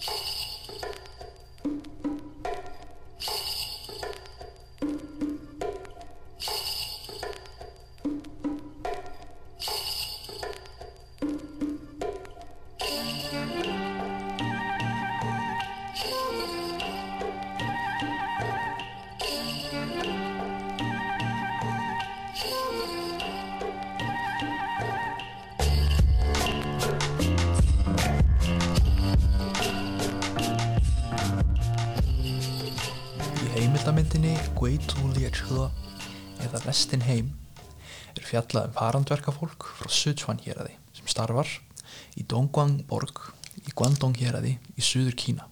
you Í heimildamyndinni Guitulierchö eða Vestin heim er fjallað um farandverkafólk frá Sichuan héraði sem starfar í Dongguang borg í Guangdong héraði í suður Kína.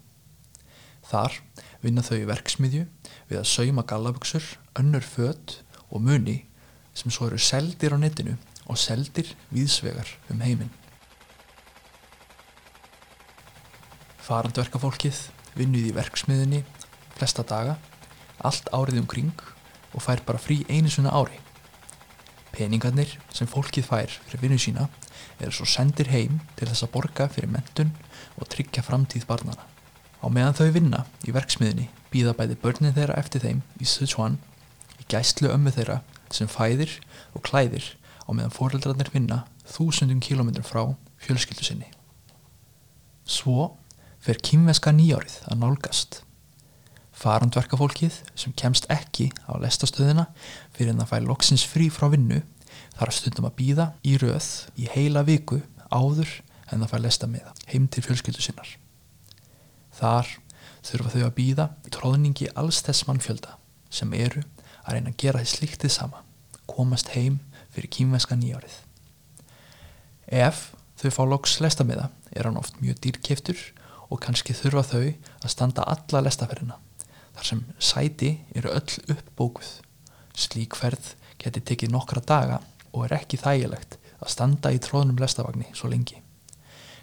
Þar vinna þau í verksmiðju við að sauma gallabuxur, önnur föt og muni sem svo eru seldir á netinu og seldir víðsvegar um heiminn. Farandverkafólkið vinnuð í verksmiðinni flesta daga, allt árið um kring og fær bara frí einu svona ári. Peningarnir sem fólkið fær fyrir vinnu sína eru svo sendir heim til þess að borga fyrir mentun og tryggja framtíð barnana. Á meðan þau vinna í verksmiðinni býða bæði börnin þeirra eftir þeim í Sichuan í gæstlu ömmu þeirra sem fæðir og klæðir á meðan foreldrarnir vinna þúsundum kilómetrum frá fjölskyldu sinni. Svo fer kýmveska nýjárið að nálgast. Farandverkafólkið sem kemst ekki á lestastöðina fyrir en það fær loksins frí frá vinnu þarf stundum að býða í röð í heila viku áður en það fær lesta með heim til fjölskyldu sinnar. Þar þurfa þau að býða í tróðningi alls þess mannfjölda sem eru að reyna að gera því sliktið sama, komast heim fyrir kýmveska nýjárið. Ef þau fá loks lesta með það er hann oft mjög dýrkeftur og kannski þurfa þau að standa alla lestaferðina þar sem sæti eru öll uppbókuð. Slík ferð geti tekið nokkra daga og er ekki þægilegt að standa í tróðnum lestavagni svo lengi.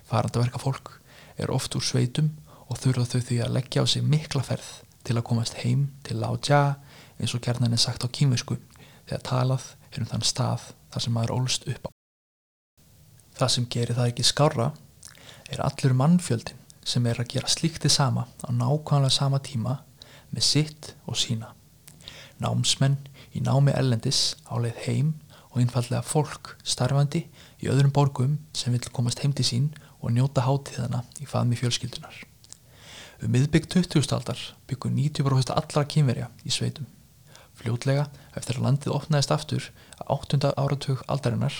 Farandaverka fólk er oft úr sveitum og þurfa þau því að leggja á sig mikla ferð til að komast heim til Lao Jia eins og gerðan er sagt á kýmvisku þegar talað er um þann stað þar sem maður ólst upp á. Það sem gerir það ekki skára er allur mannfjöldin sem er að gera slíktið sama á nákvæmlega sama tíma með sitt og sína. Námsmenn í námi ellendis áleið heim og einfallega fólk starfandi í öðrum borgum sem vil komast heim til sín og njóta hátíðana í faðmi fjölskyldunar. Um miðbygg 20. aldar byggur 90% allra kynverja í sveitum. Fljótlega, eftir að landið opnaðist aftur að 8. áratug aldarinnar,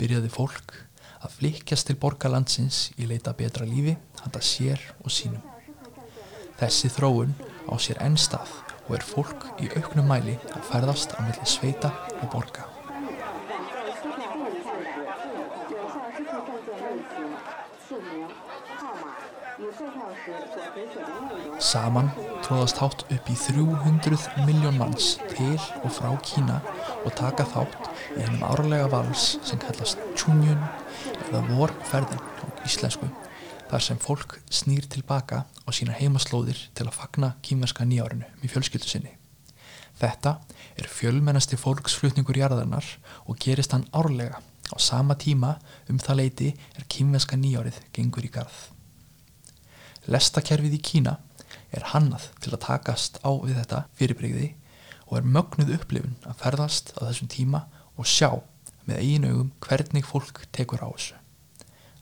byrjaði fólk að flikjast til borgarlandsins í leita betra lífi, handa sér og sínum. Þessi þróun á sér enn stað og er fólk í auknum mæli að ferðast á milli sveita og borga. Saman tróðast hátt upp í 300 miljón manns til og frá Kína og taka þátt í hennum árlega vals sem kallast Chunjun eða vorferðin á íslensku þar sem fólk snýr tilbaka á sína heimaslóðir til að fagna kýmverska nýjárinu með fjölskyldu sinni. Þetta er fjölmennasti fólksflutningur jarðarnar og gerist hann árlega á sama tíma um það leiti er kýmverska nýjárið gengur í garð. Lestakerfið í Kína er hannað til að takast á við þetta fyrirbreyði og er mögnuð upplifun að ferðast á þessum tíma og sjá með eigin augum hvernig fólk tekur á þessu.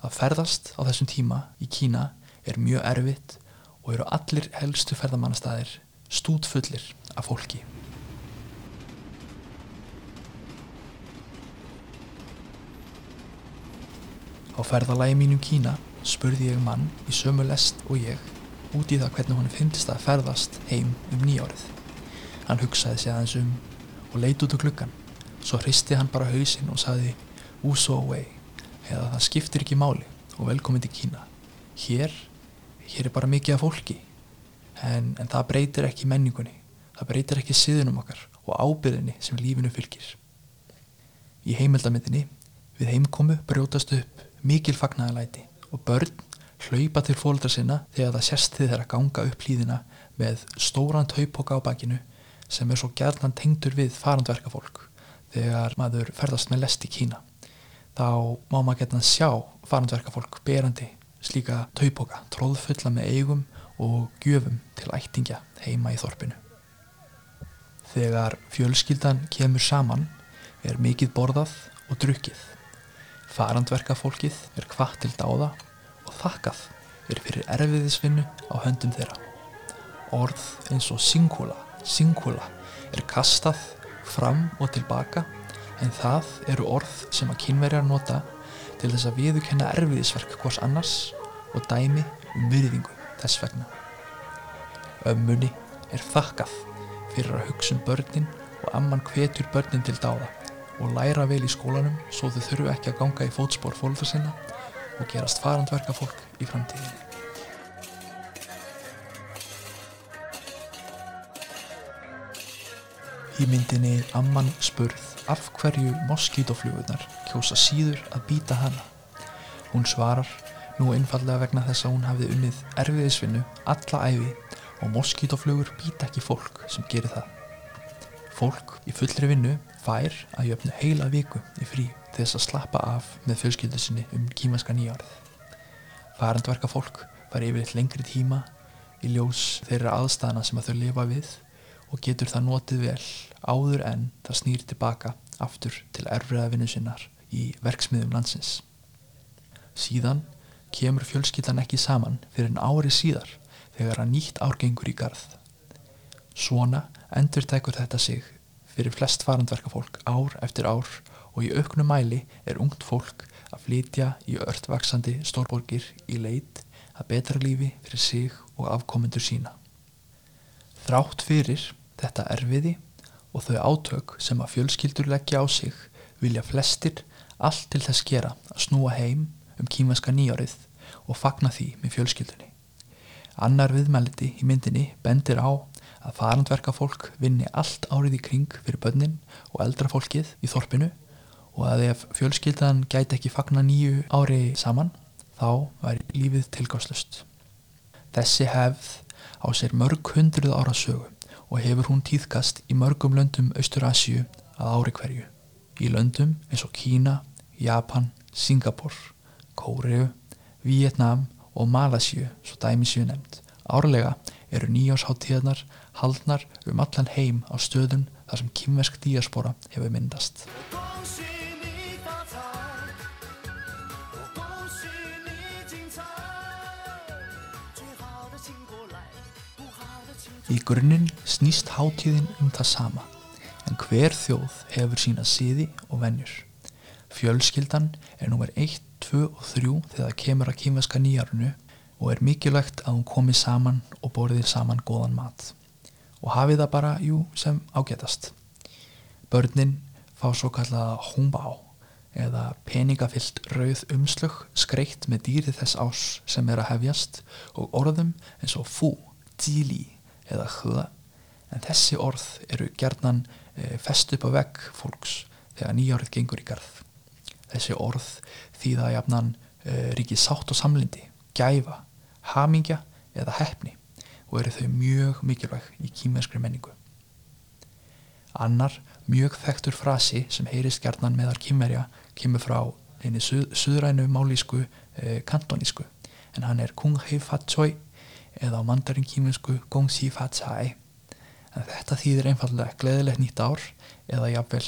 Að ferðast á þessum tíma í Kína er mjög erfitt og eru allir helstu ferðamannastæðir stútfullir af fólki. Á ferðalagi mínum Kína spurði ég mann í sömu lest og ég út í það hvernig honum finnst að ferðast heim um nýjárið. Hann hugsaði sig aðeins um og leit út á klukkan. Svo hristi hann bara hausinn og saði away eða það skiptir ekki máli og velkomin til Kína. Hér, hér er bara mikið af fólki en, en það breytir ekki menningunni. Það breytir ekki siðunum okkar og ábyrðinni sem lífinu fylgir. Í heimildamindinni við heimkomu brjótast upp mikil fagnaðalæti og börn hlaupa til fólkdra sinna þegar það sérst þið þeirra ganga upp hlýðina með stóran taupoka á bakinu sem er svo gerðan tengdur við farandverka fólk þegar maður ferðast með lest í Kína þá má maður geta sjá farandverka fólk berandi slíka taupoka, tróðfulla með eigum og gjöfum til ættingja heima í þorpinu. Þegar fjölskyldan kemur saman er mikið borðað og drukkið. Farandverka fólkið er hvað til dáða og þakkað er fyrir erfiðisvinnu á höndum þeirra. Orð eins og singula, singula er kastað fram og tilbaka en það eru orð sem að kynverjar nota til þess að viðukenna erfiðisverk hvors annars og dæmi um virðingu þess vegna. Ömmunni er þakkað fyrir að hugsa um börnin og amman hvetur börnin til dáða og læra vel í skólanum svo þau þurfu ekki að ganga í fótspór fólður sinna og gerast farandverka fólk í framtíðinni. Í myndinni Amman spurð af hverju moskítoflugunar kjósa síður að býta hana. Hún svarar nú einfallega vegna þess að hún hafði unnið erfiðisvinnu alla æfi og moskítoflugur býta ekki fólk sem gerir það. Fólk í fullri vinnu fær að jöfnu heila viku í frí þess að slappa af með fjölskyldu sinni um kímanska nýjarið. Farandverka fólk fær yfirleitt lengri tíma í ljós þeirra aðstæðana sem að þau lifa við og getur það notið vel áður en það snýr tilbaka aftur til erfriða vinnu sinnar í verksmiðum landsins. Síðan kemur fjölskyldan ekki saman fyrir en ári síðar þegar að nýtt árgengur í garð. Svona endur tekur þetta sig fyrir flest farandverka fólk ár eftir ár og í auknum mæli er ungt fólk að flytja í öllvaksandi stórborgir í leit að betra lífi fyrir sig og afkomendur sína. Þrátt fyrir þetta erfiði og þau átök sem að fjölskyldur leggja á sig vilja flestir allt til þess gera að snúa heim um kímanska nýjárið og fagna því með fjölskyldunni. Annar viðmæliti í myndinni bendir á að farandverka fólk vinni allt árið í kring fyrir börnin og eldra fólkið í þorpinu og að ef fjölskyldan gæti ekki fagna nýju ári saman þá væri lífið tilgáslust. Þessi hefð á sér mörg hundruð ára sögu og hefur hún tíðkast í mörgum löndum Austur-Asju að ári hverju. Í löndum eins og Kína, Japan, Singapur, Kóreu, Vietnam og Malasju, svo dæmi séu nefnd. Árlega eru nýjársháttíðarnar haldnar um allan heim á stöðum þar sem kymversk díaspora hefur myndast. Í grunninn snýst hátíðin um það sama, en hver þjóð hefur sína siði og vennjur. Fjölskyldan er nummer 1, 2 og 3 þegar það kemur að kýmveska nýjarunu og er mikilvægt að hún komi saman og borðir saman góðan mat. Og hafi það bara, jú, sem ágetast. Börnin fá svo kallaða hómbá eða peningafyllt rauð umslög skreitt með dýrið þess ás sem er að hefjast og orðum eins og fú, díli eða hða en þessi orð eru gerðnan e, fest upp á vegg fólks þegar nýjárið gengur í garð. Þessi orð þýða jafnan e, ríkið sátt og samlindi gæfa, hamingja eða hefni og eru þau mjög mikilvæg í kýmverskri menningu. Annar mjög þekktur frasi sem heyrist gerðnan meðar kýmverja kemur frá eini suð, suðrænu málísku e, kantonísku en hann er kung hei fatsoi eða á mandarin kýminsku gong si fa tsai en þetta þýðir einfallega gleðilegt nýtt ár eða jáfnvel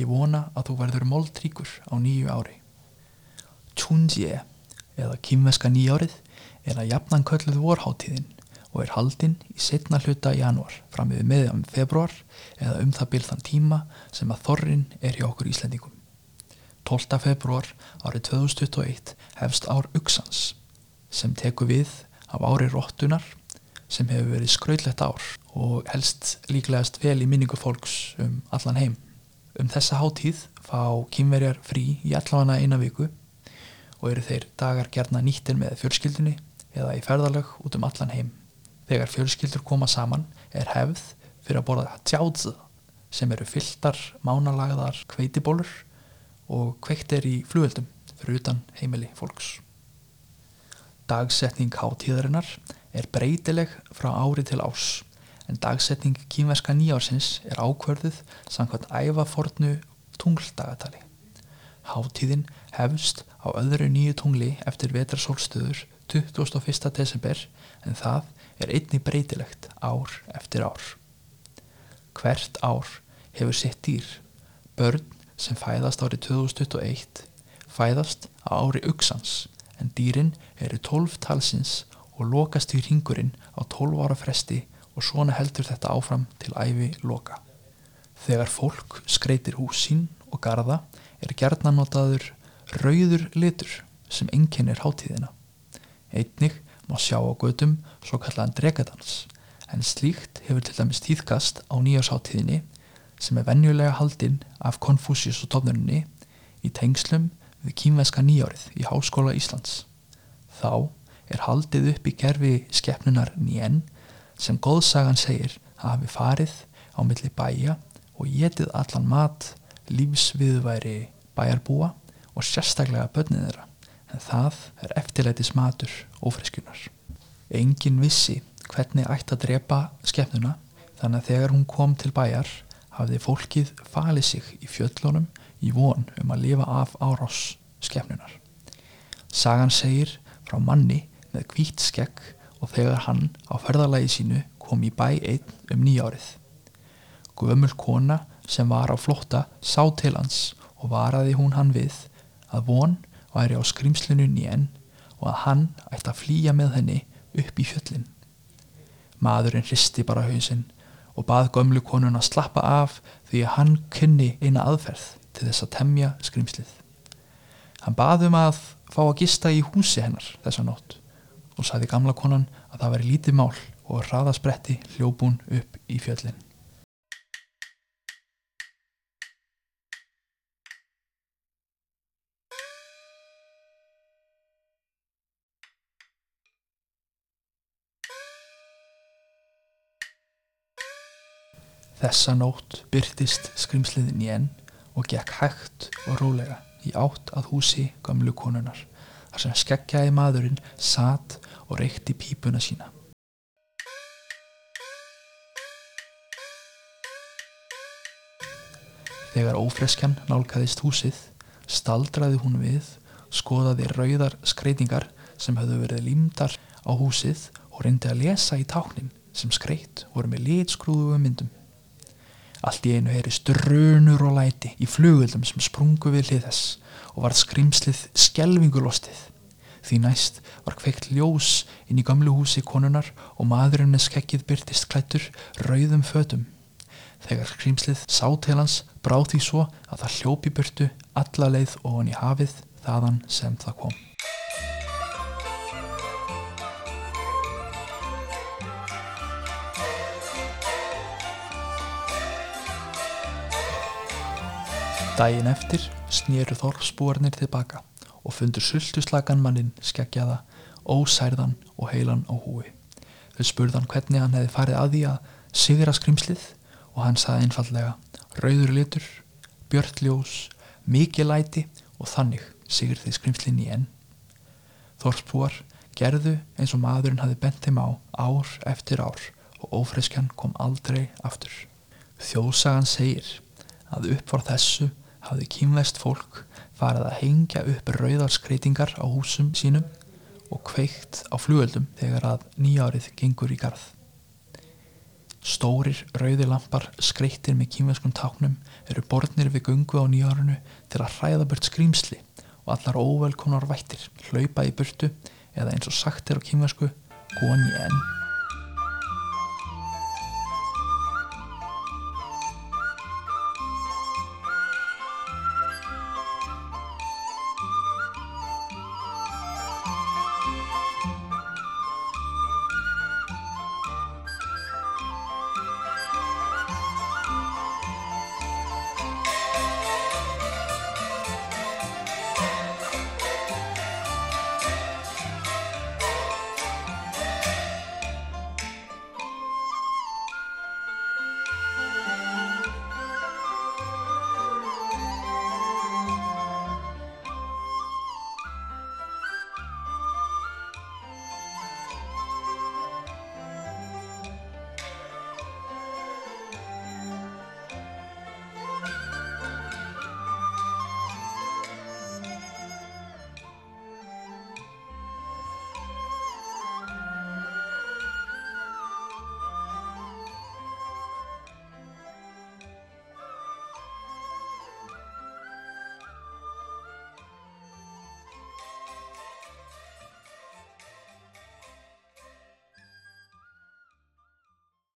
ég vona að þú verður moldríkur á nýju ári Chunjie eða kýmveska nýjárið er að jafnan kölluð vorháttíðin og er haldinn í setna hluta januar fram yfir meðan februar eða um það byrð þann tíma sem að þorrin er hjá okkur Íslendingum 12. februar árið 2021 hefst ár Uxans sem teku við af ári róttunar sem hefur verið skrautlegt ár og helst líklegast vel í minningu fólks um allan heim. Um þessa háttíð fá kynverjar frí í allavega eina viku og eru þeir dagar gerna nýttir með fjölskyldunni eða í ferðalög út um allan heim. Þegar fjölskyldur koma saman er hefð fyrir að borða tjáðs sem eru fylltar, mánalagðar kveitibólur og kveikt er í flugöldum fyrir utan heimili fólks. Dagsetning hátíðarinnar er breytileg frá ári til ás en dagsetning kýmverska nýjársins er ákverðuð samkvæmt ævafornu tungldagatali. Hátíðin hefst á öðru nýju tungli eftir vetrarsólstöður 21. desember en það er einni breytilegt ár eftir ár. Hvert ár hefur sitt dýr. Börn sem fæðast árið 2021 fæðast á ári uksans en dýrin eru 12 talsins og lokast í ringurinn á 12 ára fresti og svona heldur þetta áfram til æfi loka. Þegar fólk skreitir hús sín og garda er gerðna notaður rauður litur sem enginnir hátíðina. Einnig má sjá á gödum svo kallaðan dregadans en slíkt hefur til dæmis tíðkast á nýjársháttíðinni sem er venjulega haldinn af Konfúsius og tofnurinni í tengslum við kýmveska nýjárið í Háskóla Íslands. Þá er haldið upp í gerfi skeppnunar nýjen sem góðsagan segir að hafi farið á milli bæja og getið allan mat, lífsviðværi bæjarbúa og sérstaklega börnið þeirra en það er eftirleitis matur ófreskunar. Engin vissi hvernig ætti að drepa skefnuna þannig að þegar hún kom til bæjar hafði fólkið falið sig í fjöllunum í von um að lifa af árás skefnunar. Sagan segir frá manni með kvítt skegg og þegar hann á ferðarlægi sínu kom í bæ einn um nýjárið. Gömul kona sem var á flotta sá til hans og varaði hún hann við að von væri á skrimslinu nýjen og að hann ætti að flýja með henni upp í fjöllin. Maðurinn hristi bara hausinn og bað gömlu konun að slappa af því að hann kynni eina aðferð til þess að temja skrimslið. Hann baðum að fá að gista í húsi hennar þessa nótt og sagði gamla konan að það veri lítið mál og hraðaspretti hljóbún upp í fjöllin. Þessa nótt byrtist skrimsliðin í enn og gekk hægt og rólega í átt að húsi gamlu konunar þar sem skeggjaði maðurinn satt og reykti pípuna sína. Þegar ófreskjan nálgæðist húsið staldraði hún við, skoðaði rauðar skreitingar sem höfðu verið límdar á húsið og reyndi að lesa í táknin sem skreitt voru með litskrúðu um myndum. Allt í einu heyri strönur og læti í flugöldum sem sprungu við hlið þess og var skrimslið skelvingulostið. Því næst var kveikt ljós inn í gamlu húsi konunar og maðurinn með skekkið byrtist klættur rauðum fötum. Þegar skrimslið sá til hans bráð því svo að það hljópi burtu alla leið ofan í hafið þaðan sem það kom. Dægin eftir snýru þorpsbúarnir tilbaka og fundur sultuslagan mannin skeggjaða, ósærðan og heilan á húi. Þau spurðan hvernig hann hefði farið að því að sigra skrimslið og hann saði einfallega rauður litur, björnljós, mikið læti og þannig sigur þið skrimslinn í enn. Þorpsbúar gerðu eins og maðurinn hafi bent þeim á ár eftir ár og ófreskjan kom aldrei aftur. Þjóðsagan segir að upp var þessu hafði kýmvest fólk farið að hengja upp rauðarskreitingar á húsum sínum og kveikt á flugöldum þegar að nýjárið gengur í garð. Stórir rauði lampar skreittir með kýmveskum táknum eru borðnir við gungu á nýjárunu til að hræða burt skrýmsli og allar óvelkonar vættir hlaupa í burtu eða eins og sagt er á kýmvesku góni enn.